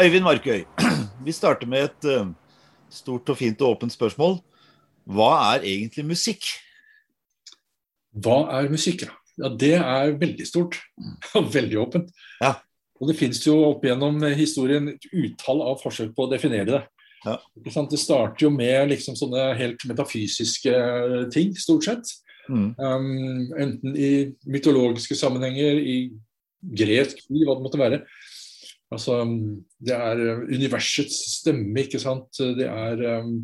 Øyvind Markøy, vi starter med et uh, stort og fint og åpent spørsmål. Hva er egentlig musikk? Hva er musikk? Ja, Det er veldig stort og veldig åpent. Ja. Og det finnes jo opp gjennom historien et utall av forsøk på å definere det. Ja. Det starter jo med liksom sånne helt metafysiske ting, stort sett. Mm. Um, enten i mytologiske sammenhenger, i gresk liv, hva det måtte være. Altså, det er universets stemme, ikke sant. Det er um,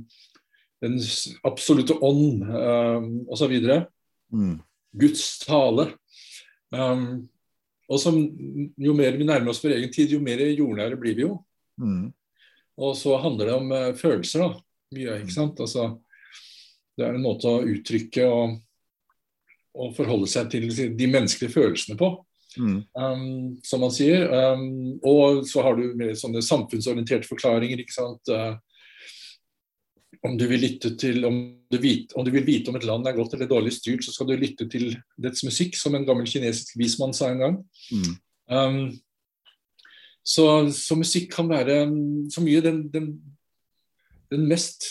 den absolutte ånd, um, osv. Mm. Guds tale. Um, og som, jo mer vi nærmer oss vår egen tid, jo mer jordnære blir vi jo. Mm. Og så handler det om uh, følelser, da. Mye, ikke sant. Altså, det er en måte å uttrykke og, og forholde seg til de menneskelige følelsene på. Mm. Um, som man sier. Um, og så har du mer sånne samfunnsorienterte forklaringer. ikke sant? Uh, om du, vil lytte til, om, du vit, om du vil vite om et land er godt eller dårlig styrt, så skal du lytte til dets musikk, som en gammel kinesisk vismann sa en gang. Mm. Um, så, så, musikk kan være så mye den, den, den mest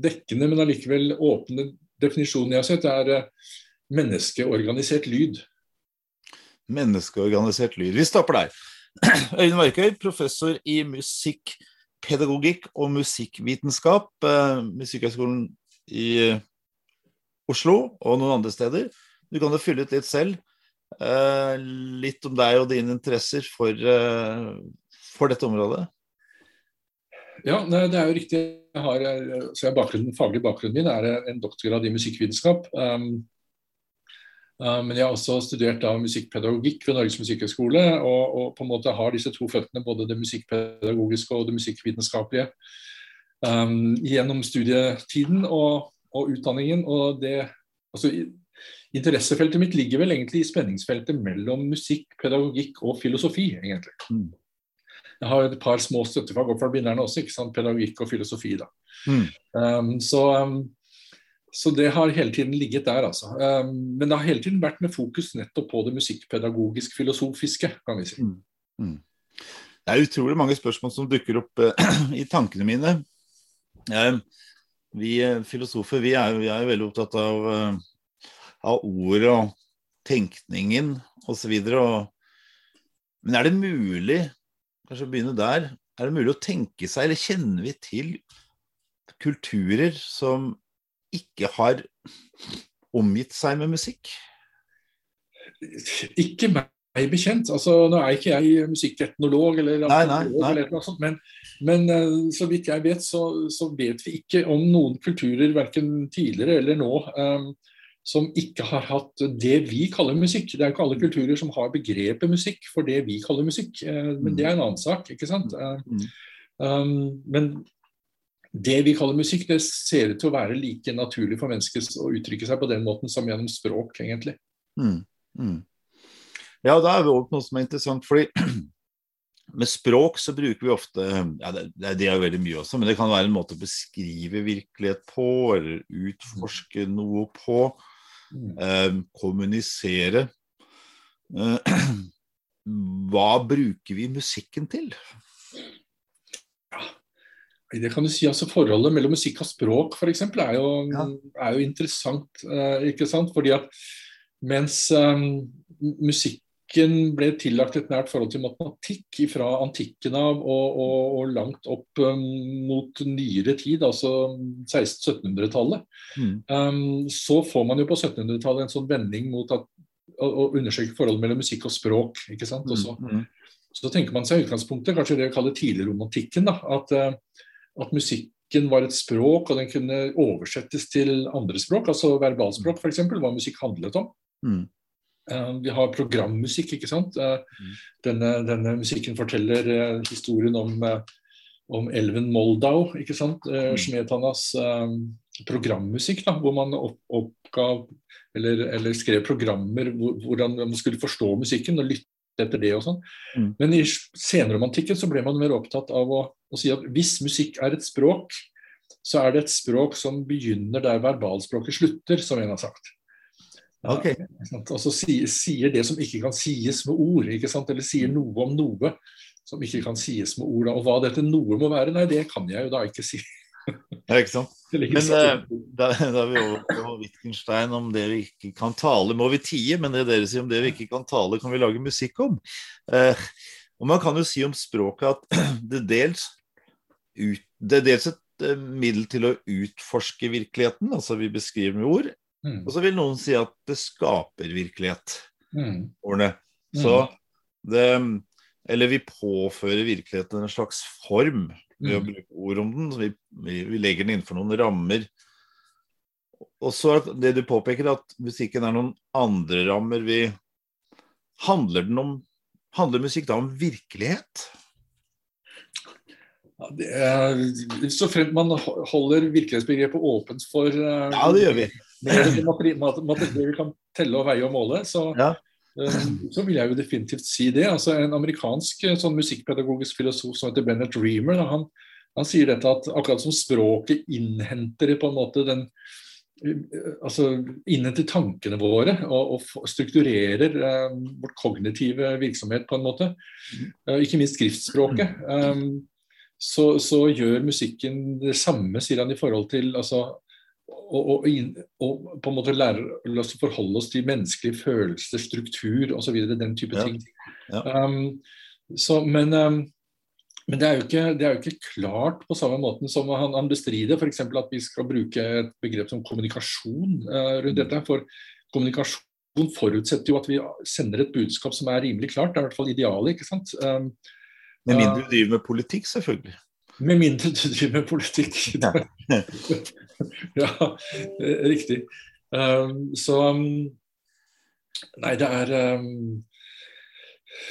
dekkende, men allikevel åpne definisjonen jeg har sett, er uh, menneskeorganisert lyd. Menneskeorganisert lyd. Vi stopper der. Øyvind Markøy, professor i musikkpedagogikk og musikkvitenskap, eh, Musikkhøgskolen i eh, Oslo og noen andre steder. Du kan jo fylle ut litt selv. Eh, litt om deg og dine interesser for, for dette området. Ja, det er jo riktig. Jeg har, så jeg bakgrunnen, faglig bakgrunnen min er en doktorgrad i musikkvitenskap. Um, men jeg har også studert da, musikkpedagogikk ved Norges musikkhøgskole, og, og, på en måte har disse to føttene, både det musikkpedagogiske og det musikkvitenskapelige, um, gjennom studietiden og, og, utdanningen. og det, altså, Interessefeltet mitt ligger vel egentlig i spenningsfeltet mellom musikk, pedagogikk og filosofi, egentlig. Mm. Jeg har et par små støttefag opp fra begynnerne også, ikke sant? pedagogikk og filosofi. da. Mm. Um, så, um, så, det har hele tiden ligget der, altså. Um, men det har hele tiden vært med fokus nettopp på det musikkpedagogisk-filosofiske, kan vi si. Mm. Mm. Det er utrolig mange spørsmål som dukker opp uh, i tankene mine. Uh, vi uh, filosofer vi er, vi er veldig opptatt av, av ordet og tenkningen osv. Men er det mulig kanskje begynne der. Er det mulig å tenke seg, eller kjenner vi til kulturer som ikke har omgitt seg med musikk? Ikke meg bekjent. altså Nå er ikke jeg musikketnolog, eller, nei, nei, nei. eller noe sånt, men, men, så vidt jeg vet, så, så, vet vi ikke om noen kulturer, verken tidligere eller nå, um, som ikke har hatt det vi kaller musikk. Det er ikke alle kulturer som har begrepet musikk for det vi kaller musikk, men det er en annen sak. ikke sant? Um, men det vi kaller musikk, det ser ut til å være like naturlig for mennesker å uttrykke seg på den måten som gjennom språk, egentlig. Mm. Mm. Ja, da er vi over på noe som er interessant. fordi med språk så bruker vi ofte ja, det, det er jo veldig mye også, men det kan være en måte å beskrive virkelighet på, eller utforske noe på. Eh, kommunisere. Eh, hva bruker vi musikken til? Det kan du si, altså Forholdet mellom musikk og språk for eksempel, er, jo, ja. er jo interessant. Uh, ikke sant? Fordi at mens um, musikken ble tillagt et nært forhold til matematikk fra antikken av og, og, og langt opp um, mot nyere tid, altså 1600-1700-tallet, mm. um, så får man jo på 1700-tallet en sånn vending mot at, å, å, undersøke forholdet mellom musikk og språk. ikke sant? Og så, mm. så tenker man seg i utgangspunktet, kanskje det vi kaller tidligromantikken, at uh, at musikken var et språk, og den kunne oversettes til andre språk. altså Verbalspråk f.eks. hva musikk handlet om. Mm. Uh, vi har programmusikk, ikke sant. Uh, mm. denne, denne, musikken forteller uh, historien om, om, elven Moldau, ikke sant. Mm. Smetanas programmusikk, da, hvor man opp, oppgav eller, eller, skrev programmer hvordan man skulle forstå musikken og lytte etter det og sånn. Mm. Men i senromantikken så ble man mer opptatt av å, å, si at hvis musikk er et språk, så er det et språk som begynner der verbalspråket slutter, som en har sagt. Ok. Og så sier, sier det som ikke kan sies med ord, ikke sant? eller sier noe om noe som ikke kan sies med ord. Og hva dette noe må være, nei, det kan jeg jo da ikke si. Ja, ikke sant? Men eh, da, da er vi over på Wittgenstein om det vi ikke kan tale, må vi tie. Men det dere sier om det vi ikke kan tale, kan vi lage musikk om. Eh, og man kan jo si om språket at det dels, ut, det dels et eh, middel til å utforske virkeligheten, altså vi beskriver med ord. Mm. Og så vil noen si at det skaper virkelighet, Mm. ordene. Så det Eller vi påfører virkeligheten en slags form ved å Mm. bruke ord om den. Vi, vi, vi legger den innenfor noen rammer. Og så er det du påpeker, at musikken er noen andre rammer vi Handler den om Handler musikk da om virkelighet? Ja, det er, så fremt man holder virkelighetsbegrepet åpent for eh, Ja, det gjør vi. det vi kan telle og veie og måle, så, Ja. Eh, så vil jeg jo definitivt si det. Altså, en amerikansk eh, sånn musikkpedagogisk filosof som heter Bennett Reamer, han, han sier dette at akkurat som språket innhenter på en måte den eh, altså innhenter tankene våre og, og strukturerer eh, vårt kognitive virksomhet på en måte. Eh, ikke minst skriftspråket. Um, så, så gjør musikken det samme, sier han, i forhold til altså, og, inn- å på en måte lære oss å forholde oss til menneskelige følelser, struktur osv. Den type Ja. ting. Ja. Um, så, men um, men det er, ikke, det er jo ikke klart på samme måten som han, han bestrider f.eks. at vi skal bruke et begrep som kommunikasjon uh, rundt dette. For kommunikasjon forutsetter jo at vi sender et budskap som er rimelig klart. Det er i hvert fall idealet. ikke sant? Um, Med mindre du driver med politikk, selvfølgelig. med mindre du driver med politikk. Ja. eh, riktig. Um, så um, Nei, det er um,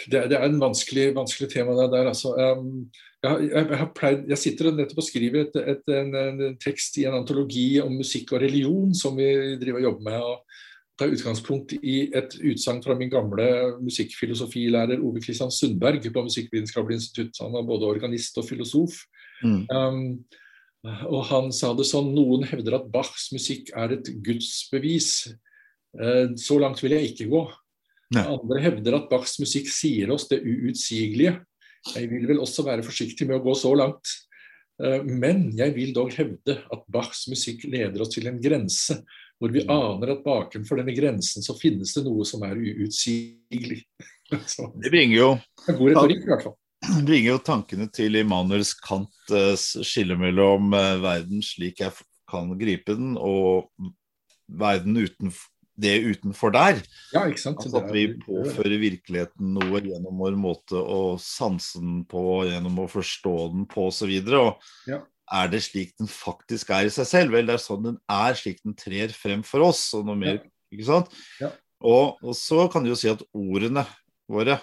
det, det er en vanskelig, vanskelig tema det der. Altså, um, jeg, jeg, jeg, har pleid, jeg sitter og nettopp og skriver et, et, en, en tekst i en antologi om musikk og religion som vi driver og jobber med. og tar utgangspunkt i et utsagn fra min gamle musikkfilosofilærer Ove Kristian Sundberg på Musikkvitenskapelig institutt. Han var både organist og filosof. Mm. Um, og han sa det sånn Noen hevder at Bachs musikk er et gudsbevis. Eh, så langt vil jeg ikke gå. Nei. Andre hevder at Bachs musikk sier oss det uutsigelige. Jeg vil vel også være forsiktig med å gå så langt. Eh, men jeg vil dog hevde at Bachs musikk leder oss til en grense hvor vi aner at bakenfor denne grensen så finnes det noe som er uutsigelig. Så, Det bringer jo, god retorikk, i hvert fall. bringer jo tankene til Immanuels Kants skille mellom eh, verden slik jeg kan gripe den, og verden utenfor det utenfor der. Ja? Altså at vi påfører virkeligheten noe gjennom vår måte å sanse den på, gjennom å forstå den på osv. Ja. er det slik den faktisk er i seg selv? Vel, det er sånn den er, slik den trer frem for oss. og noe mer, ikke sant? Ja. Og, og så kan du jo si at ordene våre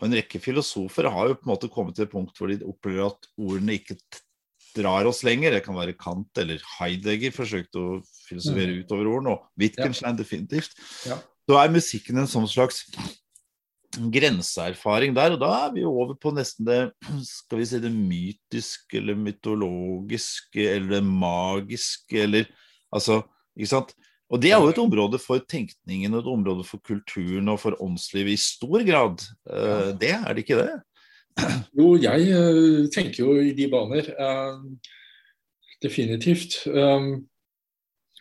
og en rekke filosofer har jo på en måte kommet til et punkt hvor de opplever at ordene ikke drar oss lenger. Det kan være Kant eller Heidegger forsøkte å filosofere utover ordene, og Wittgenstein definitivt. Da Ja. Så er musikken en sånn slags grenseerfaring der, og da er vi over på nesten det skal vi si det mytiske eller mytologiske eller det magiske eller altså, ikke sant? Og det er jo et område for tenkningen, et område for kulturen og for åndslivet i stor grad. Eh, Det er det ikke det? Jo, jeg eh, tenker jo i de baner. eh, definitivt. Um,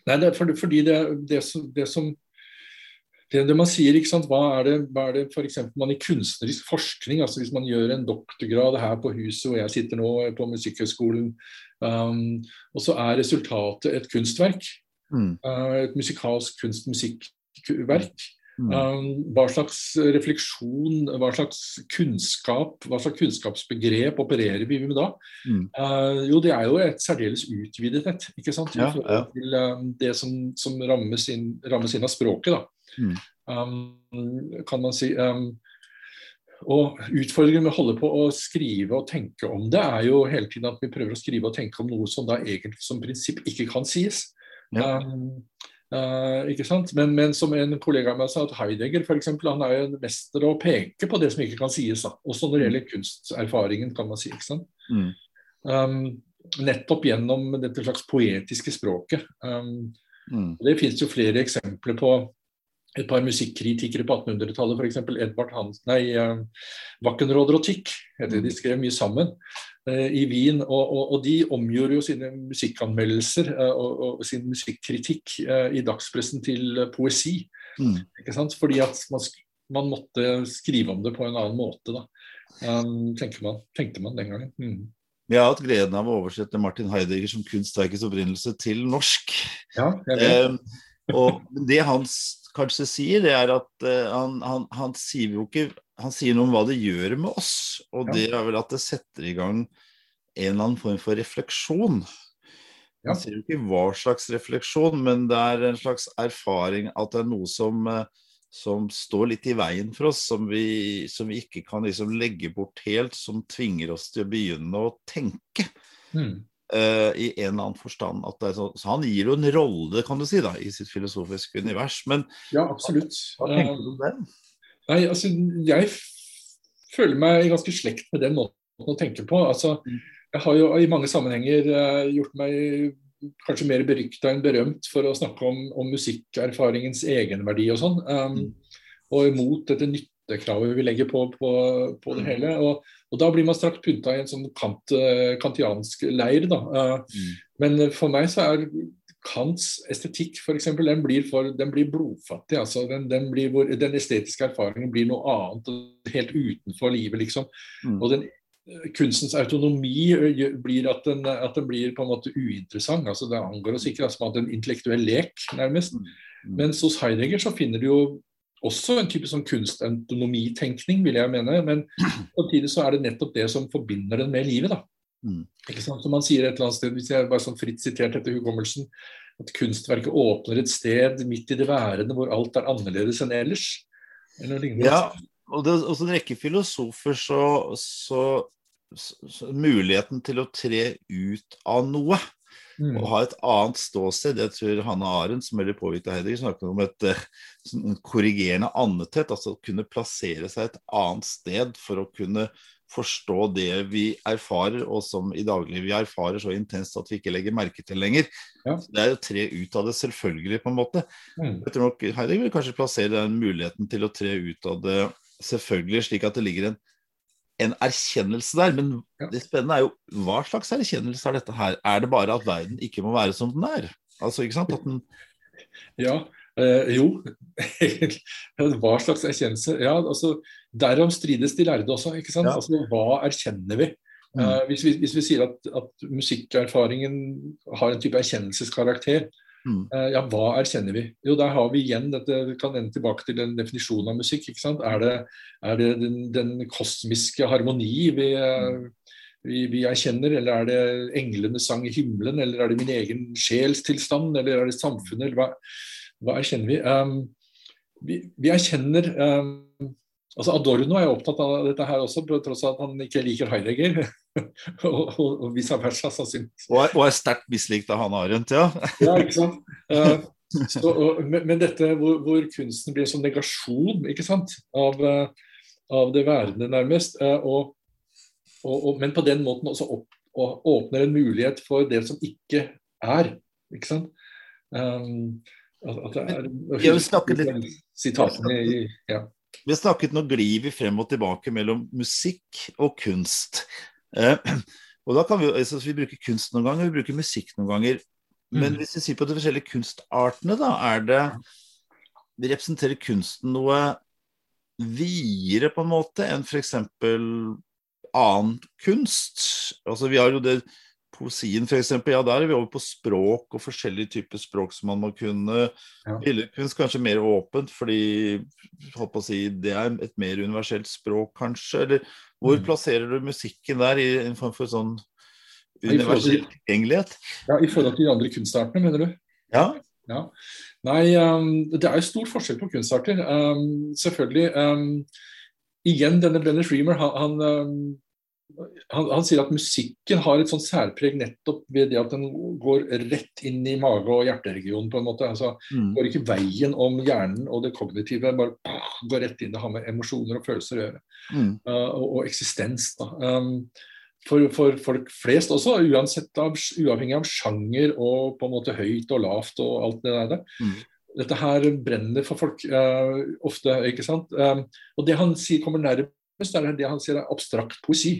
nei, det er fordi, det, det, det som det, det man sier, ikke sant, hva er det, hva er det eksempel man i kunstnerisk forskning, altså hvis man gjør en doktorgrad her på huset, og jeg sitter nå på Musikkhøgskolen, um, og så er resultatet et kunstverk, Mm. uh, et musikalsk kunst-musikkverk, Mm. Um, hva slags refleksjon, hva slags kunnskap, hva slags kunnskapsbegrep opererer vi med da? Mm. Uh, jo, det er jo et særdeles utvidet et, ikke sant? Ja, Ja, til uh, det som, som rammes, inn, rammes inn av språket, da. Mm. Um, kan man si. Um, og utfordringen med å holde på å skrive og tenke om det, er jo hele tiden at vi prøver å skrive og tenke om noe som da egentlig som prinsipp ikke kan sies. Ja. Uh, ikke sant? Men, men som en kollega av meg sa, at Heidegger for eksempel, han er jo en mester å peke på det som ikke kan sies. Da. Også når det gjelder kunsterfaringen, kan man si. ikke sant? Mm. Um, nettopp gjennom dette slags poetiske språket. Um, Mm. det finnes jo flere eksempler på et par musikkritikere på 1800-tallet, f.eks. Edvard Hans, nei, Wackenroder og Tick, heter de skrev mye sammen uh, i Wien. Og, og, og, de omgjorde jo sine musikkanmeldelser uh, og, og, sin musikkritikk i dagspressen til poesi. Mm. Ikke sant? Fordi at man, man, måtte skrive om det på en annen måte, da. Um, man, tenkte man den gangen. Mm. Jeg har hatt gleden av å oversette Martin Heidegger som kunstverkets opprinnelse til norsk. Ja, jeg vet. Eh, og det han kanskje sier, det er at uh, han, han, han, sier jo ikke Han sier noe om hva det gjør med oss, og ja. det er vel at det setter i gang en eller annen form for refleksjon. Han sier jo ikke hva slags refleksjon, men det er en slags erfaring at det er noe som, uh, som står litt i veien for oss, som vi, som vi ikke kan liksom legge bort helt, som tvinger oss til å begynne å tenke. Mm. Uh, I en eller annen forstand. Så, så, han gir jo en rolle, kan du si, da, i sitt filosofiske univers. Men ja, absolutt. hva, tenker du om det? Nei, altså, jeg føler meg i ganske slekt med den måten å tenke på. Altså, mm. jeg har jo i mange sammenhenger uh, gjort meg kanskje mer berykta enn berømt for å snakke om, om musikkerfaringens egenverdi og sånn. Um, mm. Og imot dette nyttekravet vi legger på, på, på det mm. hele. Og, og da blir man straks pynta i en sånn kant, eh, kantiansk leir. Da. Eh, mm. Men for meg så er Kants estetikk f.eks. Den, blir den blir blodfattig. altså den, den, blir den, estetiske erfaringen blir noe annet, helt utenfor livet, liksom. Mm. Og den eh, kunstens autonomi blir at den, at den, blir på en måte uinteressant. altså Det angår oss ikke som altså, en intellektuell lek, nærmest. Mm. mm. Mens hos Heidegger så finner du jo også en type sånn kunstautonomitenkning, vil jeg mene. Men samtidig så er det nettopp det som forbinder den med livet. da. Mm. Ikke sant? Som man sier et eller annet sted, hvis jeg bare sånn fritt sitert etter hukommelsen, at kunstverket åpner et sted midt i det værende hvor alt er annerledes enn ellers. Eller ja, og det er også en rekke filosofer så, så, så, så muligheten til å tre ut av noe Mm. Å ha et annet ståsted. Jeg tror Hanne Arendt, som er påvirket av Heidegger, snakker om et sånn korrigerende andetett. Altså å kunne plassere seg et annet sted for å kunne forstå det vi erfarer, og som i dagliglivet vi erfarer så intenst at vi ikke legger merke til lenger. Ja. Det er å tre ut av det selvfølgelig, på en måte. Mm. Jeg tror nok Heidegger vil kanskje plassere den muligheten til å tre ut av det selvfølgelig, slik at det ligger en en erkjennelse der. Men ja. det spennende er jo hva slags erkjennelse er dette her? Er det bare at verden ikke må være som den er? Altså, ikke sant? At den ja, Eh, jo. hva slags erkjennelse? Ja, altså, Derom strides de lærde også. ikke sant? Ja. Altså, Hva erkjenner vi? Mm. Uh, hvis, vi hvis vi sier at, at musikkerfaringen har en type erkjennelseskarakter, Mm. Uh, ja, hva erkjenner vi? Jo, der har vi igjen dette, vi kan ende tilbake til den definisjonen av musikk. ikke sant? Er det, er det den, den, kosmiske harmoni vi, mm. vi, vi, erkjenner, eller er det englenes sang i himmelen, eller er det min egen sjelstilstand, eller er det samfunnet, eller hva, hva erkjenner vi? Um, vi, vi erkjenner um, Altså Adorno er opptatt av dette her også, på tross av at han ikke liker Heidegger. og, og, og vice versa, sannsynligvis. Og er, og er sterkt mislikt av Hanne Arendt, ja. ja, ikke sant. Uh, så, og, men, dette hvor, hvor, kunsten blir en sånn negasjon ikke sant? Av, uh, av det værende, nærmest. Uh, men på den måten også opp, åpner en mulighet for det som ikke er. Ikke sant. Um, at, det er, jeg vil snakke litt Sitatene i ja. Vi har snakket, Nå glir vi frem og tilbake mellom musikk og kunst. Eh, og da kan Vi altså, vi bruker kunst noen ganger, vi bruker musikk noen ganger. Men mm. hvis vi sier på de forskjellige kunstartene, da er det vi Representerer kunsten noe videre på en måte enn f.eks. annen kunst? Altså Vi har jo det poesien f.eks. Ja, der er vi over på språk og forskjellige typer språk som man må kunne. Ja. Billedkunst kanskje mer åpent, fordi si, det er et mer universelt språk, kanskje. Eller hvor mm. plasserer du musikken der, i en form for sånn universell tilgjengelighet? Ja, I forhold til de andre kunstartene, mener du? Ja. ja. Nei, um, det er jo stor forskjell på kunstarter. Um, selvfølgelig. Um, igjen, denne Brenner Freemer, han, han han, han, sier at musikken har et sånt særpreg nettopp ved det at den går rett inn i mage- og hjerteregionen. på en måte. Altså, mm. Går ikke veien om hjernen og det kognitive, bare uh, går rett inn. Det har med emosjoner og følelser å gjøre. Mm. Uh, og, og, eksistens. da. Um, for, for, folk flest også, av, uavhengig av sjanger og på en måte høyt og lavt og alt det der. Mm. dette her brenner for folk uh, ofte, ikke sant. Um, og det han sier kommer nærmest, er det han sier er abstrakt poesi.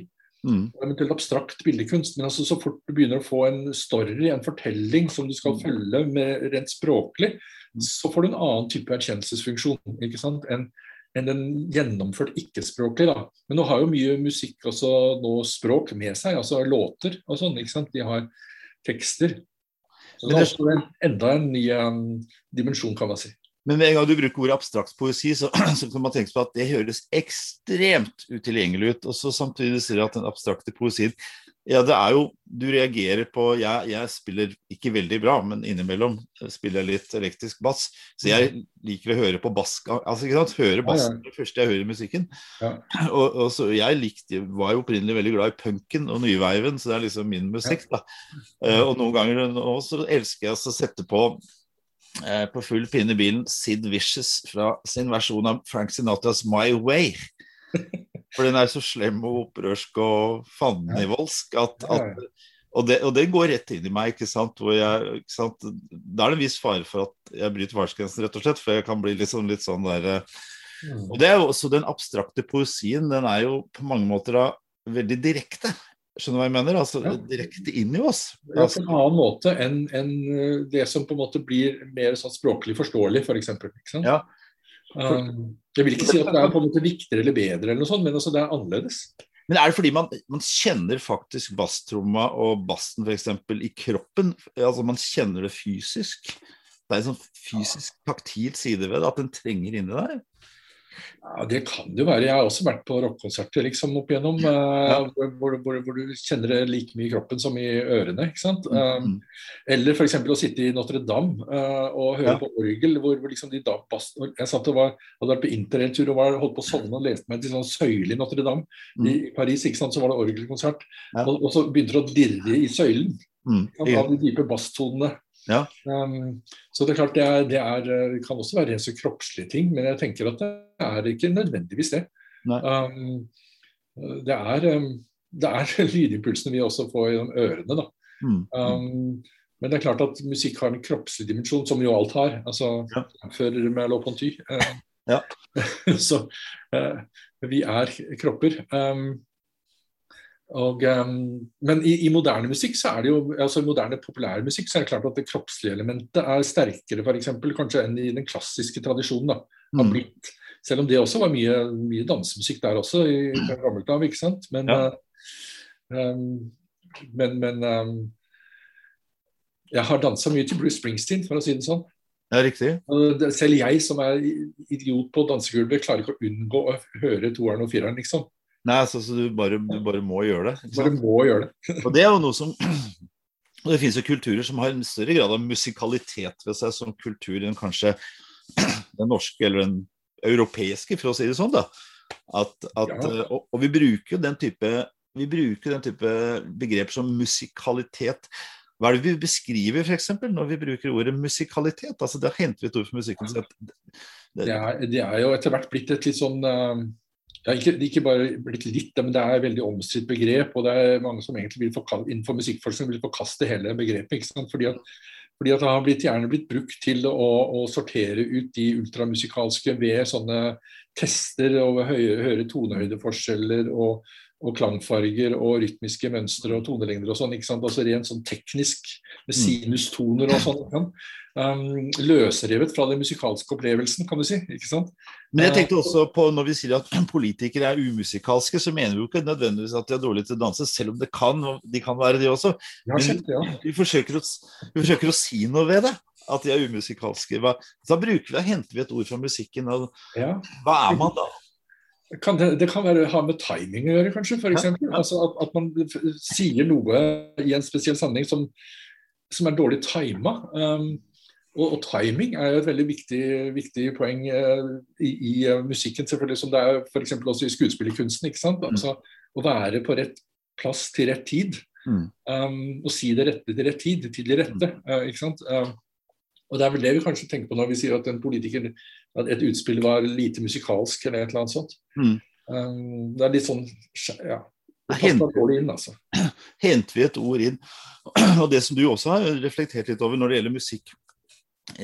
Mm. Eventuelt abstrakt bildekunst. Men altså, så fort du begynner å få en story, en fortelling som du skal mm. følge med rent språklig, mm. så får du en annen type erkjennelsesfunksjon ikke sant? enn en den gjennomført ikke-språklig. Men nå har jo mye musikk også nå språk med seg, altså låter og sånn. ikke sant? De har tekster. Så det er også en, enda en ny um, dimensjon, kan man si. Men med en gang du bruker ordet abstrakt poesi, så, så, kan man tenke på at det høres ekstremt utilgjengelig ut. Og så samtidig sier du at den abstrakte poesien Ja, det er jo Du reagerer på jeg, jeg, spiller ikke veldig bra, men innimellom spiller jeg litt elektrisk bass. Så jeg liker å høre på bass Altså, ikke sant, høre bass ja, ja. det første jeg hører musikken. Ja. Og, og, så jeg likte var jo opprinnelig veldig glad i punken og nyveiven, så det er liksom min musikk, da. Uh, og noen ganger nå så elsker jeg å sette på Eh, på full pinne bilen Sid Vicious fra sin versjon av Frank Sinatras 'My Way'. For den er så slem og opprørsk og fandenivoldsk at, at og, det, og, det, går rett inn i meg. ikke sant, jeg, ikke sant? Da er det en viss fare for at jeg bryter fartsgrensen, rett og slett. For jeg kan bli liksom litt sånn der eh, mm. Og det er jo også Den abstrakte poesien den er jo på mange måter da veldig direkte. Skjønner du hva jeg mener? Altså ja. direkte inn i oss. Ja, på en annen måte enn en eh, det som på en måte blir mer sånn språklig forståelig, f.eks. For eksempel, ja. Um, jeg vil ikke si at det er på en måte viktigere eller bedre, eller noe sånt, men altså det er annerledes. Men er det fordi man, man kjenner faktisk basstromma og bassen f.eks. i kroppen? Altså Man kjenner det fysisk? Det er en sånn fysisk taktil side ved det, at den trenger inni deg? Ja, Det kan det jo være. Jeg har også vært på rockekonserter liksom, opp igjennom ja. hvor, hvor, hvor, hvor, du kjenner det like mye i kroppen som i ørene. ikke sant? Um, eller f.eks. å sitte i Notre-Dame uh, og høre ja. på orgel. hvor, liksom de da Jeg satt og var, hadde vært på interrailtur og var, holdt på å sovne og leste meg til sånn søyle i Notre-Dame mm. i Paris. ikke sant? Så var det orgelkonsert. Og, og, så begynte det å dirre i søylen. Mm. Av de dype basstonene. Ja. Um, så det er klart det, er, det, er, det, kan også være en så kroppslige ting, men jeg tenker at det er ikke nødvendigvis det. Um, det er, um, det er lydimpulsene vi også får gjennom ørene. Mm. Um, men det er klart at musikk har en kroppslig dimensjon, som jo alt har. altså ja. Før Merleau-Ponty. Uh, ja. så uh, vi er kropper. Um, og, um, men i, i, moderne musikk så er det jo, altså i moderne populærmusikk så er det klart at det kroppslige elementet er sterkere for eksempel, kanskje enn i den klassiske tradisjonen. da, har mm. blitt. Selv om det også var mye, mye dansemusikk der også i gammelt av. ikke sant? Men, ja. uh, um, men, men um, jeg har dansa mye til Bruce Springsteen, for å si det sånn. Ja, riktig. Selv jeg som er idiot på dansegulvet, klarer ikke å unngå å høre toeren og fireren, liksom. Nei, altså, så du bare, du bare, må gjøre det. Bare må gjøre det. og det er jo noe som og Det finnes jo kulturer som har en større grad av musikalitet ved seg som kultur enn kanskje den norske eller den europeiske, for å si det sånn. da. At, at, ja. Eh, og, og, vi bruker den type vi bruker den type begrep som musikalitet. Hva er det vi beskriver for eksempel, når vi bruker ordet musikalitet? Altså, Da henter vi et ord for musikken. Det, det, er, det, er, jo etter hvert blitt et litt sånn uh ja, ikke, ikke, bare blitt litt, men det er et veldig omstridt begrep. Og det er mange som egentlig vil forkaste, innenfor musikkforskning vil forkaste hele begrepet. Fordi at, fordi at det har blitt, gjerne blitt brukt til å, å, sortere ut de ultramusikalske ved sånne tester over høye, høyere tonehøydeforskjeller og, og klangfarger og rytmiske mønstre og tonelengder og sånn. ikke sant? Altså Rent sånn teknisk med mm. sinustoner og sånn. Um, løsrevet fra den musikalske opplevelsen, kan du si. ikke sant? Men jeg tenkte også på når vi sier at politikere er umusikalske, så mener vi jo ikke nødvendigvis at de er dårlige til å danse, selv om det kan, de kan være det også. Men vi, forsøker å, vi, forsøker å, si noe ved det. At de er umusikalske. Da bruker vi, henter vi et ord fra musikken. Og, ja. Hva er man da? Kan det, det, kan være, ha med timing å gjøre, kanskje. For eksempel. ja, ja. Altså at, at, man sier noe i en spesiell sammenheng som, som er dårlig tima. Um, og, og, timing er jo et veldig viktig, viktig poeng uh, i, i uh, musikken, selvfølgelig, som det er f.eks. også i skuespillerkunsten. ikke sant? Mm. Altså, Å være på rett plass til rett tid. Mm. Um, og si det rette til rett tid, til det rette. Uh, ikke sant? Og Det er vel det vi kanskje tenker på når vi sier at en politiker at et utspill var lite musikalsk eller et eller annet sånt. Mm. Um, det er litt sånn ja, inn, altså. henter vi et ord inn. Og det som du også har reflektert litt over når det gjelder musikk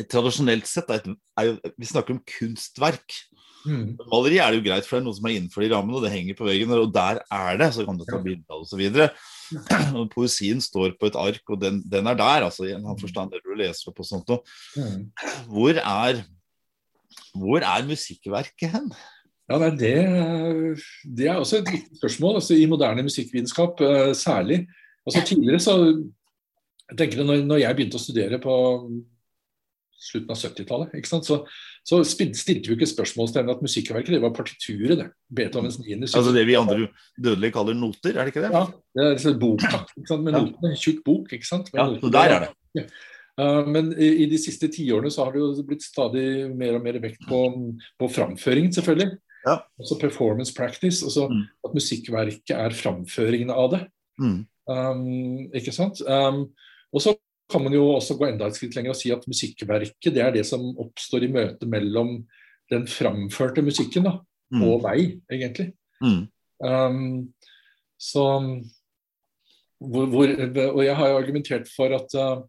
tradisjonelt sett er, er Vi snakker om kunstverk. Mm. Maleri er det jo greit, for det er noe som er innenfor de rammene, og det henger på veggen, og der er det. Så kan du ta bilde av det osv. Poesien står på et ark, og den, den er der, altså, i en annen forstand, det du leser opp og sånt noe. Mm. Hvor er, hvor er musikkverket hen? Ja, nei, det, det er også et viktig spørsmål altså, i moderne musikkvitenskap eh, særlig. Altså, tidligere så jeg tenker det, når, jeg begynte å studere på slutten av 70-tallet, ikke sant, så, så stilte vi ikke spørsmålstegn at musikkverket det var partituret. det, Beethovens 9. Altså det vi andre dødelige kaller noter, er det ikke det? Ja, det er et bok, ikke sant, med Ja. notene. En tjukk bok, ikke sant. med Ja, så der er det. Uh, men i, i de siste tiårene så har det jo blitt stadig mer og mer vekt på, på framføringen, selvfølgelig. Ja. Altså performance practice. Altså Mm. at musikkverket er framføringen av det. Mm. Um, ikke sant? Um, og så kan man jo også gå enda et skritt lenger og si at musikkverket det er det som oppstår i møtet mellom den framførte musikken da, Mm. og vei, egentlig. Mm. Um, så hvor, hvor, Og jeg har jo argumentert for at, uh,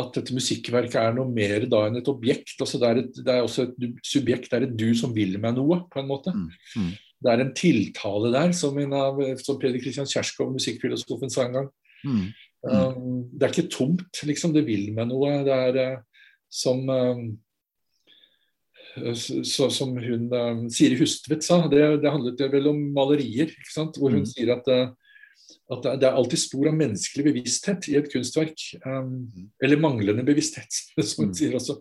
at dette musikkverket er noe mer da enn et objekt. altså Det er, et, det er også et subjekt, det er et du som vil meg noe, på en måte. Mm. Mm. Det er en tiltale der, som, en av, som Peder Kristian Kjerskov, musikkfilosofen, sa en gang. Mm. Um, det er ikke tomt, liksom. Det vil med noe. Det er uh, som um, så, som hun um, Siri Hustvedt sa, det, det handlet vel om malerier. Hvor hun Mm. sier at, uh, at det- er alltid spor av menneskelig bevissthet i et kunstverk. Um, eller manglende bevissthet, som hun Mm. sier også.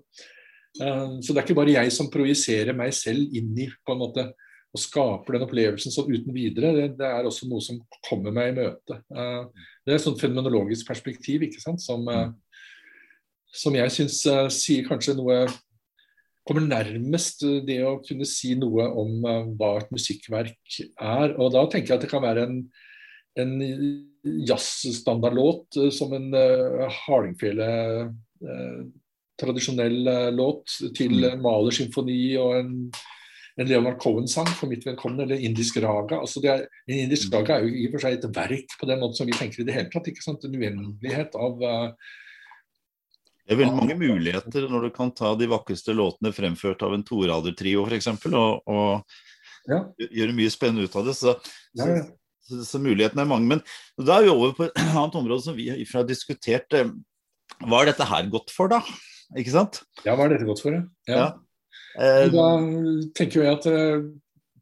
Um, så det er ikke bare jeg som projiserer meg selv inn i på en måte, og skaper den opplevelsen sånn uten videre. Det, det er også noe som kommer meg i møte. Uh, det er et sånt fenomenologisk perspektiv ikke sant? Som, uh, som jeg syns uh, sier kanskje noe Kommer nærmest uh, det å kunne si noe om hva et musikkverk er. Og da tenker jeg at det kan være en, en jazzstandardlåt som en uh, Hardingfele uh, tradisjonell uh, låt til Mm. en Mahlers symfoni og en, en Leonard Cohen-sang for mitt vedkommende, eller indisk raga. Altså det er, en indisk raga er jo i og for seg et verk på den måten som vi tenker i det hele tatt. ikke sant? En uendelighet av uh, Det er veldig mange muligheter når du kan ta de vakreste låtene fremført av en toradertrio f.eks. Og, og Ja. gjøre mye spennende ut av det. Så, ja, ja. så, så mulighetene er mange. Men da er vi over på et annet område som vi har diskutert. Hva er dette her godt for, da? Ikke sant? ja, hva er dette godt for? Ja. Eh, Da tenker jeg at uh,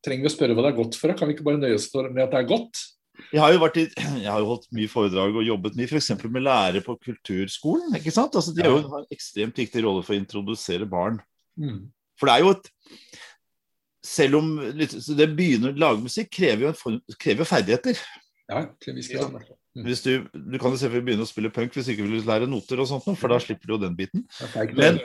trenger vi å spørre hva det er godt for? Kan vi ikke bare nøye oss med at det er godt? Jeg har jo, vært i, jeg har jo holdt mye foredrag og jobbet mye f.eks. med lærere på kulturskolen. ikke sant? Altså, de har jo en ekstremt viktig rolle for å introdusere barn. Mm. For det er jo et Selv om det begynner å lage musikk, krever jo form, krever jo ferdigheter. Ja, til en viss grad. Hvis du, du kan jo selvfølgelig begynne å spille punk hvis du ikke vil lære noter, og sånt, for da slipper du jo den biten. Men.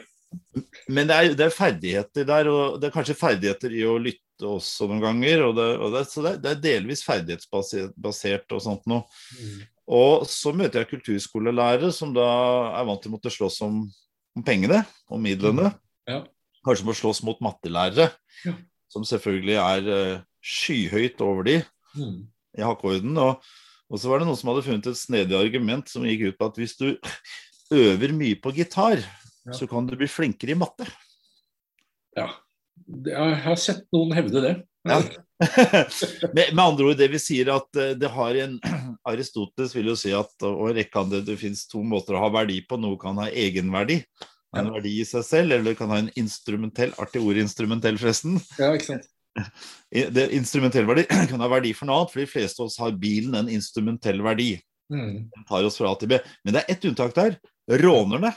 Men det, er, det er ferdigheter der, og det er kanskje ferdigheter i å lytte også noen ganger. Og det, og det, så det, er- delvis ferdighetsbasert og sånt noe. Mm. Og så møter jeg kulturskolelærere som da er vant til å måtte slåss om, om pengene, om midlene. Ja. Kanskje må slåss mot mattelærere, Ja. som selvfølgelig er eh, skyhøyt over de Mm. i hakkeorden. Og, og så var det noen som hadde funnet et snedig argument som gikk ut på at hvis du øver mye på gitar, Ja. så kan du bli flinkere i matte. ja. Jeg har sett noen hevde det. Ja. med, med andre ord, det vi sier at eh, det har en Aristoteles vil jo si at og en rekke andre, det finnes to måter å ha verdi på. Noe kan ha egenverdi, en Ja. verdi i seg selv, eller det kan ha en instrumentell Artig ord instrumentell, forresten. Ja, ikke sant. Det Instrumentell verdi kan ha verdi for noe annet, for de fleste av oss har bilen en instrumentell verdi. Mm. Den tar oss fra A til B. Men det er ett unntak der. Rånerne.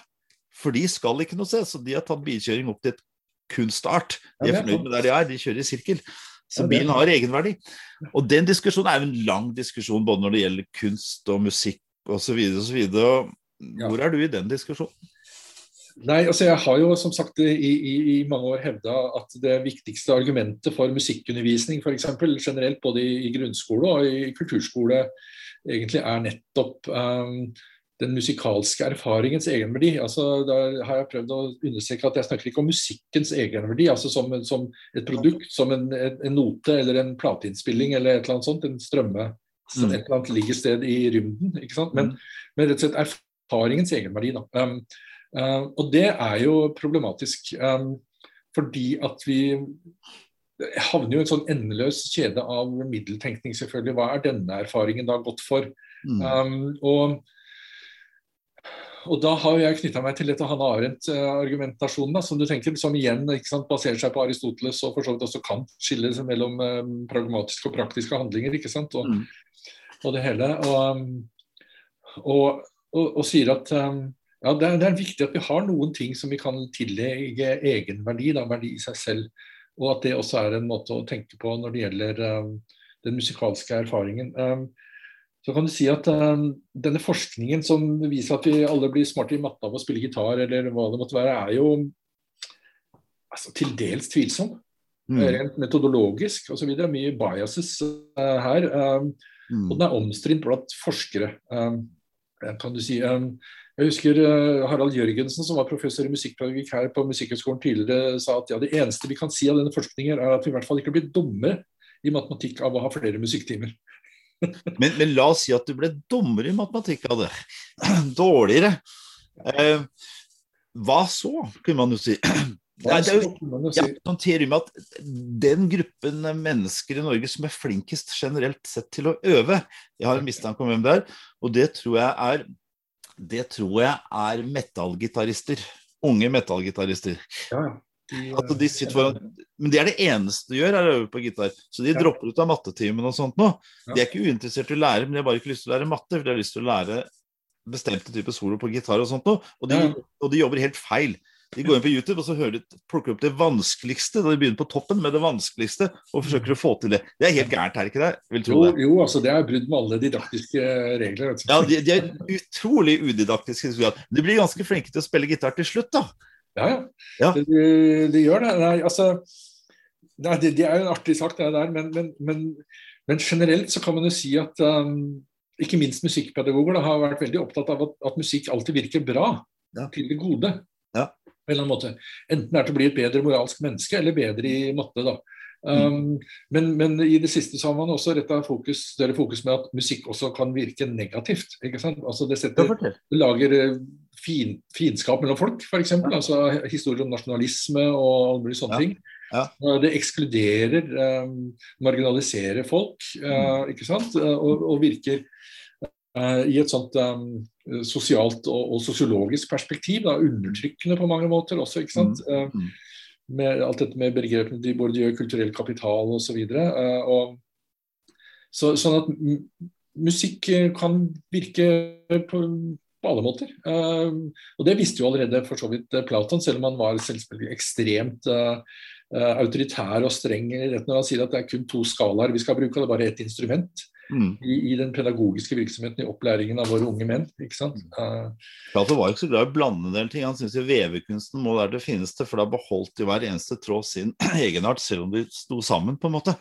For de skal ikke noe sted, så de har tatt bilkjøring opp til et kunstart. De er fornøyd med der de er, de kjører i sirkel. Så bilen har egenverdi. Og den diskusjonen er jo en lang diskusjon både når det gjelder kunst og musikk osv. osv. Hvor er du i den diskusjonen? Nei, altså Jeg har jo som sagt i, i, i mange år hevda at det viktigste argumentet for musikkundervisning for eksempel, generelt både i, i grunnskole og i kulturskole egentlig er nettopp um, den musikalske erfaringens egenverdi. Altså, da har jeg prøvd å understreke at jeg snakker ikke om musikkens egenverdi, altså som, som et produkt, som en, en, note eller en plateinnspilling eller et eller annet sånt, en strømme, som et eller annet ligger sted i rymden. ikke sant? Men, men rett og slett erfaringens egenverdi. da. Um, Uh, og det er jo problematisk. Um, fordi at vi havner jo i en sånn endeløs kjede av middeltenkning, selvfølgelig. Hva er denne erfaringen da gått for? Mm. Um, og, og, da har jeg knytta meg til dette Hanne Arendt-argumentasjonen, som du tenker, som igjen sant, baserer seg på Aristoteles og for så vidt også Kant, skiller mellom um, pragmatiske og praktiske handlinger. ikke sant, og, mm. og det hele. Og, og, og sier at um, ja, det er, det er, viktig at vi har noen ting som vi kan tillegge egenverdi, da, verdi i seg selv. Og at det også er en måte å tenke på når det gjelder um, den musikalske erfaringen. Um, så kan du si at um, denne forskningen som viser at vi alle blir smarte i matte av å spille gitar, eller hva det måtte være, er jo altså, til dels tvilsom. Mm. Rent metodologisk osv. Mye biases uh, her. Um, mm. Og den er omstridt blant forskere. Um, kan du si. Jeg husker uh, Harald Jørgensen, som var professor i musikkpedagogikk her på Musikkhøgskolen tidligere, sa at ja, det eneste vi kan si av denne forskningen, er at vi i hvert fall ikke blir dummere i matematikk av å ha flere musikktimer. Men, men, la oss si at du ble dummere i matematikk av det. Dårligere. Eh, hva så, kunne man jo si. Nei, det er jo jeg noterer med at den gruppen mennesker i Norge som er flinkest generelt sett til å øve Jeg har en mistanke om hvem det er, og det tror jeg er det tror jeg er metallgitarister. Unge metallgitarister. Ja, de, altså de foran, men det er det eneste de gjør, er å øve på gitar. Så de ja. dropper ut av mattetimen og sånt nå. De er ikke uinteressert i å lære, men de har bare ikke lyst til å lære matte. For de har lyst til å lære bestemte typer solo på gitar og sånt nå. Og de, og de jobber helt feil. De går inn på YouTube og så hører de, plukker opp det vanskeligste. Da de begynner på toppen med det vanskeligste og forsøker å få til det. Det er helt gærent, er ikke det? Jo, jo, altså det er brudd med alle didaktiske regler. Ja, de, de, er utrolig udidaktiske. De blir ganske flinke til å spille gitar til slutt, da. Ja, ja. De, de, gjør det. Nei, altså det, det, er jo en artig sak, det der. Men, men, men, men generelt så kan man jo si at um, ikke minst musikkpedagoger da, har vært veldig opptatt av at, at musikk alltid virker bra. Ja. Til det gode. Ja på en eller annen måte. Enten det er til å bli et bedre moralsk menneske eller bedre i matte. da. Um, men, men, i det siste så har man også retta fokus, større fokus med at musikk også kan virke negativt. ikke sant? Altså Det, setter, det lager eh, fin, fiendskap mellom folk, f.eks. Ja. Altså historier om nasjonalisme og alle mulige sånne ja. ting. Ja. Det ekskluderer, um, marginaliserer folk, uh, ikke sant? Og, og virker uh, i et sånt um, Eh, sosialt og, og, sosiologisk perspektiv. Da, undertrykkende på mange måter også. ikke sant? Mm. Eh, mm. Med alt dette med begrepene de gjør kulturell kapital osv. Så uh, så, sånn at musikk kan virke på, på alle måter. Uh, og det visste jo allerede for så vidt Platon, selv om han var selvfølgelig ekstremt autoritær og streng når han sier at det er kun to skalaer vi skal bruke, det er bare ett instrument mm. i, i, den pedagogiske virksomheten i opplæringen av våre unge menn. ikke sant? Uh, Plato var ikke så glad i å blande en del ting. Han syntes vevekunsten må være det fineste, for da beholdt de hver eneste tråd sin egenart, selv om de sto sammen, på en måte.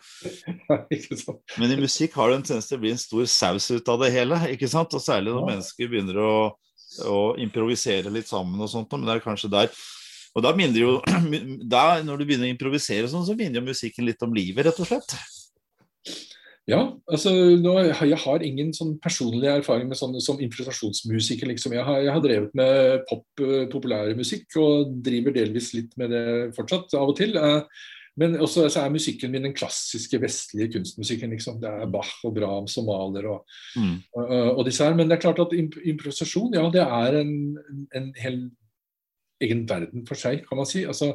Men i musikk har det en tendens til å bli en stor saus ut av det hele, ikke sant? og særlig når ja. mennesker begynner å, å improvisere litt sammen og sånt, men det er kanskje der og da minner jo, da, Når du begynner å improvisere, sånn, så minner jo musikken litt om livet, rett og slett. Ja, altså nå, jeg har ingen sånn personlig erfaring med sånne som improvisasjonsmusiker. Liksom. Jeg, har, jeg, har, drevet med pop, eh, populærmusikk og driver delvis litt med det fortsatt, av og til. Eh, men også så er musikken min den klassiske vestlige kunstmusikken. Liksom. Det er Bach og Brahms og Mahler og, mm. og, og, disse her. Men det er klart at improvisasjon, ja, det er en, en hel egen verden for seg, kan man si. Altså,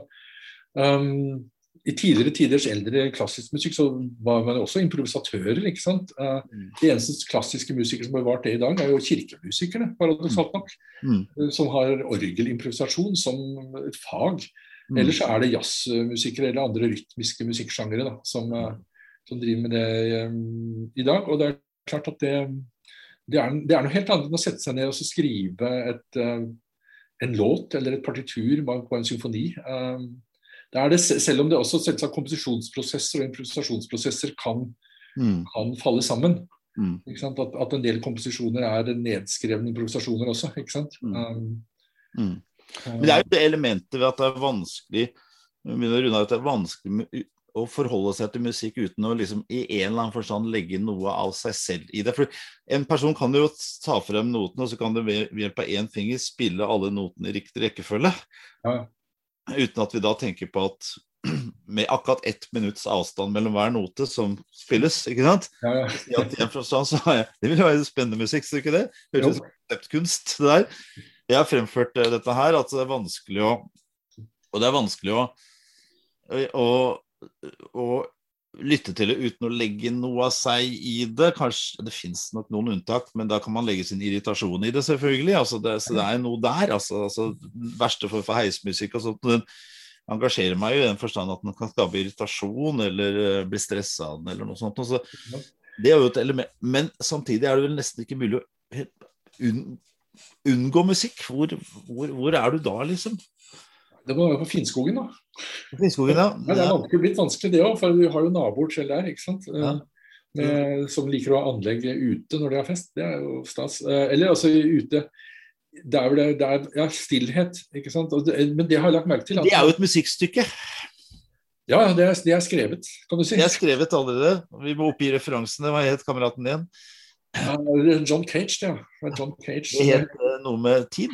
um, i tidligere tiders eldre klassisk musikk så var man jo også improvisatører. ikke sant? Uh, de eneste klassiske musikere som har bevart det i dag, er jo kirkemusikerne, paradoksalt nok. Mm. Uh, som har orgelimprovisasjon som et fag. Mm. Ellers er det jazzmusikere eller andre rytmiske musikksjangere som, uh, som, driver med det um, i dag. Og det er klart at det, det, er, det er, noe helt annet enn å sette seg ned og skrive et, en låt eller et partitur på en symfoni. Um, det er det, selv om det også selvsagt komposisjonsprosesser og improvisasjonsprosesser kan, mm. kan falle sammen. Mm. At, at, en del komposisjoner er nedskrevne improvisasjoner også. ikke sant? Mm. Um, mm. Men det er jo det elementet ved at det er vanskelig at det er vanskelig å forholde seg til musikk uten å liksom i en eller annen forstand legge noe av seg selv i det. For en person kan jo ta frem notene, og så kan du ved hjelp av én finger spille alle notene i riktig rekkefølge. Ja. Uten at vi da tenker på at med akkurat ett minutts avstand mellom hver note som spilles, ikke sant? Ja, ja. Så jeg, Det vil jo være spennende musikk, så ikke det? Høres ut som konseptkunst, det der. Jeg har fremført eh, dette her, at det er vanskelig å Og det er vanskelig å, å, å lytte til det uten å legge noe av seg i det. Kanskje Det fins nok noen unntak, men da kan man legge sin irritasjon i det, selvfølgelig. Altså det, så det er noe der. altså, altså Verste for, for heismusikk og sånt. Den engasjerer meg jo i den forstand at den kan skape irritasjon eller uh, bli stressa av den eller noe sånt. Så det er jo et element. Men samtidig er det vel nesten ikke mulig å unngå musikk. Hvor, hvor, hvor er du da, liksom? Det må være på Finnskogen, da. Finnskogen, ja. Ja, det er blitt vanskelig, det òg, for vi har jo naboer selv der. ikke sant? Ja. Med, som liker å ha anlegg ute når de har fest. Det er jo stas. Eh, Eller altså ute Det er det, det er, ja, stillhet, ikke sant. Men det har jeg lagt merke til. At, Det er jo et musikkstykke. Ja, det er, det er skrevet, kan du si. Det er skrevet allerede. Vi må oppgi referansene. Hva het kameraten din? Ja, John Cage, ja. John Cage. Det het eh, noe med tid.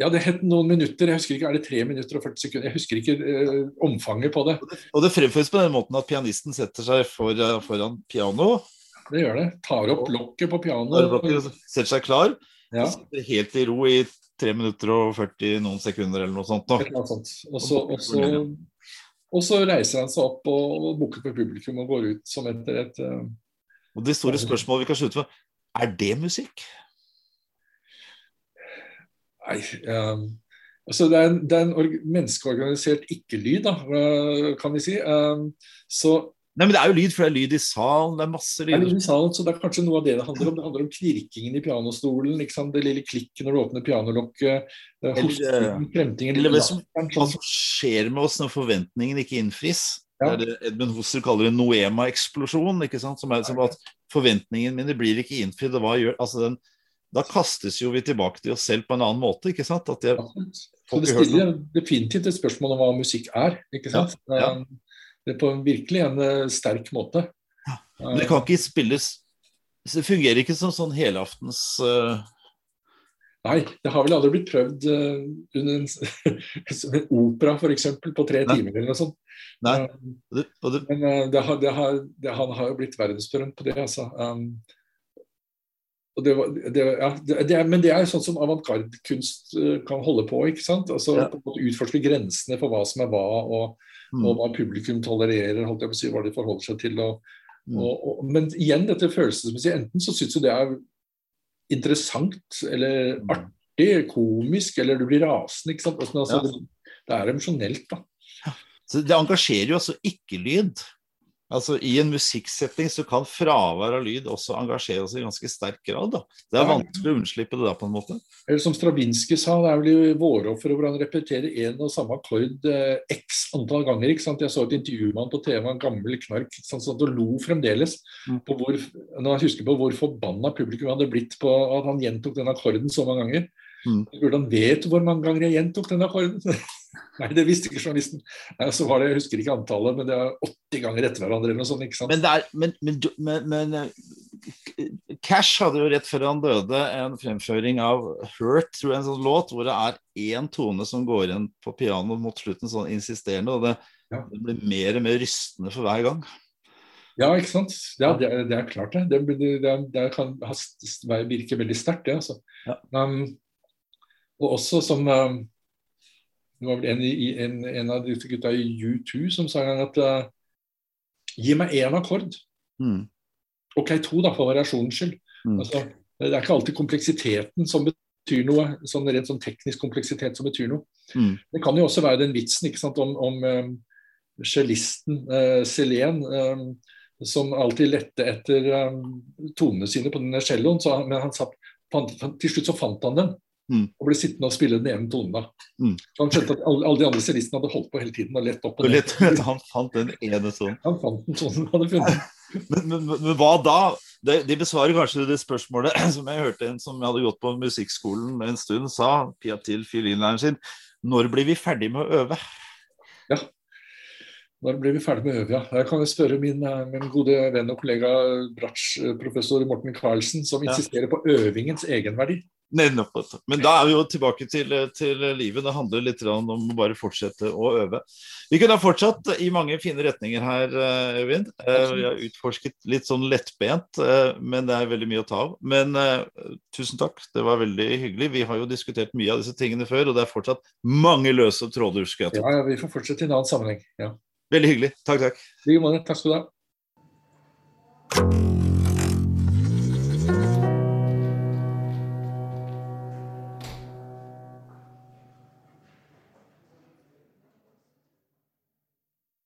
Ja, det het noen minutter. Jeg husker ikke, Er det tre minutter og 40 sekunder? Jeg husker ikke eh, omfanget på det. Og det fremføres på den måten at pianisten setter seg for, eh, foran piano, Det gjør det. Tar opp lokket på pianoet. setter seg klar, Ja, sitter helt i ro i 3 minutter og 40 noen sekunder eller noe sånt. Og så reiser han seg opp og, og bukker for publikum og går ut som etter et uh... Og det store spørsmålet vi kan slutte med, er det musikk? Nei um, altså det er en, det er en org, menneskeorganisert ikke-lyd, eh, kan vi si. Um, så Nei, men Det er jo lyd, for det er lyd i salen, det er masse det er lyd i salen, så det er kanskje noe av det det handler om. Det handler om knirkingen i pianostolen, det lille klikket når du åpner pianolokket, det Eller, hostingen, kremtingen eller hva som- Hva sånn. som skjer med oss når forventningene ikke innfris? Ja. Det er det Edmund Husserl kaller en noema-eksplosjon. ikke sant? Som er som at forventningene mine blir ikke innfridd. og hva gjør, altså den, Da kastes jo vi tilbake til oss selv på en annen måte. ikke sant? At jeg. Så det stiller definitivt et spørsmål om hva musikk er. ikke sant? Ja, ja. Det er på en virkelig en eh, sterk måte. Men det kan ikke spilles Det fungerer ikke som sånn helaftens uh, Nei, det har vel aldri blitt prøvd uh, under en, en opera f.eks. på tre Nei. timer eller noe sånt. Nei. Um, og det, og det, Men uh, det har, det har, det, han har jo blitt verdensberømt på det, altså. Um, det, var- det, ja, det, er, men det er sånn som avantgarde-kunst eh, kan holde på. ikke sant? Altså Ja. Utforske grensene for hva som er hva, og, mm, og hva publikum tolererer, holdt jeg på å si, hva de forholder seg til. Og, mm. og, men igjen dette følelsesmessige. Enten så syns du det er interessant eller Mm. artig, komisk, eller du blir rasende. ikke sant? Altså, altså, Ja. det, er emosjonelt, da. Så det engasjerer jo også ikke-lyd. Altså I en musikksetting så kan fravær av lyd også engasjere oss i ganske sterk grad. da. Det er vanskelig å unnslippe det da, på en måte. Eller som Stravinskij sa, det er vel i våroffer hvor han repeterer en og samme akkord eh, x antall ganger. ikke sant? Jeg så et intervju med han på TV, en gammel knark, sant? at han lo fremdeles Mm. på hvor, når han husker på hvor forbanna publikum hadde blitt på at han gjentok den akkorden så mange ganger. Mm. Han vet du hvor mange ganger jeg gjentok den akkorden. Nei, det visste ikke journalisten. Så var det, Jeg husker ikke antallet, men det var 80 ganger etter hverandre eller noe sånt. ikke sant? Men, det er, men, men, men, eh, Cash hadde jo rett før han døde en fremføring av Hurt, tror jeg, en sånn låt, hvor det er én tone som går igjen på pianoet mot slutten, sånn insisterende. og det, Ja. det blir mer og mer rystende for hver gang. Ja, ikke sant. Ja, det, er- det er klart, det. Det, det, det, det kan virke veldig sterkt, det. altså. Ja. Um, og også som um, Det var vel en, en, en av disse gutta i U2 som sa en gang at uh, Gi meg én akkord. Mm. OK, to, da, for variasjonens skyld. Mm. Altså, det er ikke alltid kompleksiteten som betyr noe, sånn rent sånn teknisk kompleksitet som betyr noe. Mm. Det kan jo også være den vitsen ikke sant, om, om um, cellisten uh, Selén, um, som alltid lette etter um, tonene sine på denne celloen. Så, men han satt, fant, fant, til slutt så fant han den, Mm. og ble sittende og spille den ene tonen. da. Mm. Han skjønte at alle, alle de andre cellistene hadde holdt på hele tiden og lett opp og ned. han fant den ene tonen. Han fant den tonen han hadde funnet. Men, men, men, hva da? Det, de besvarer kanskje det spørsmålet som jeg hørte en som hadde gått på musikkskolen en stund, sa Pia til fiolinlæreren sin. Når blir vi ferdig med å øve? Ja. Når blir vi ferdig med å øve, ja? Jeg kan jo spørre min, eh, min, gode venn og kollega bratsjprofessor Morten Karlsen, som insisterer på øvingens egenverdi. Men da er vi jo tilbake til, til, livet. Det handler litt om å bare fortsette å øve. Vi kunne ha fortsatt i mange fine retninger her, eh, Øyvind. Eh, vi har utforsket litt sånn lettbent, men det er veldig mye å ta av. Men tusen takk, det var veldig hyggelig. Vi har jo diskutert mye av disse tingene før, og det er fortsatt mange løse tråder. Ja, ja, vi får fortsette i en annen sammenheng. Ja. Veldig hyggelig. Takk, takk. I like måte. Takk skal du ha.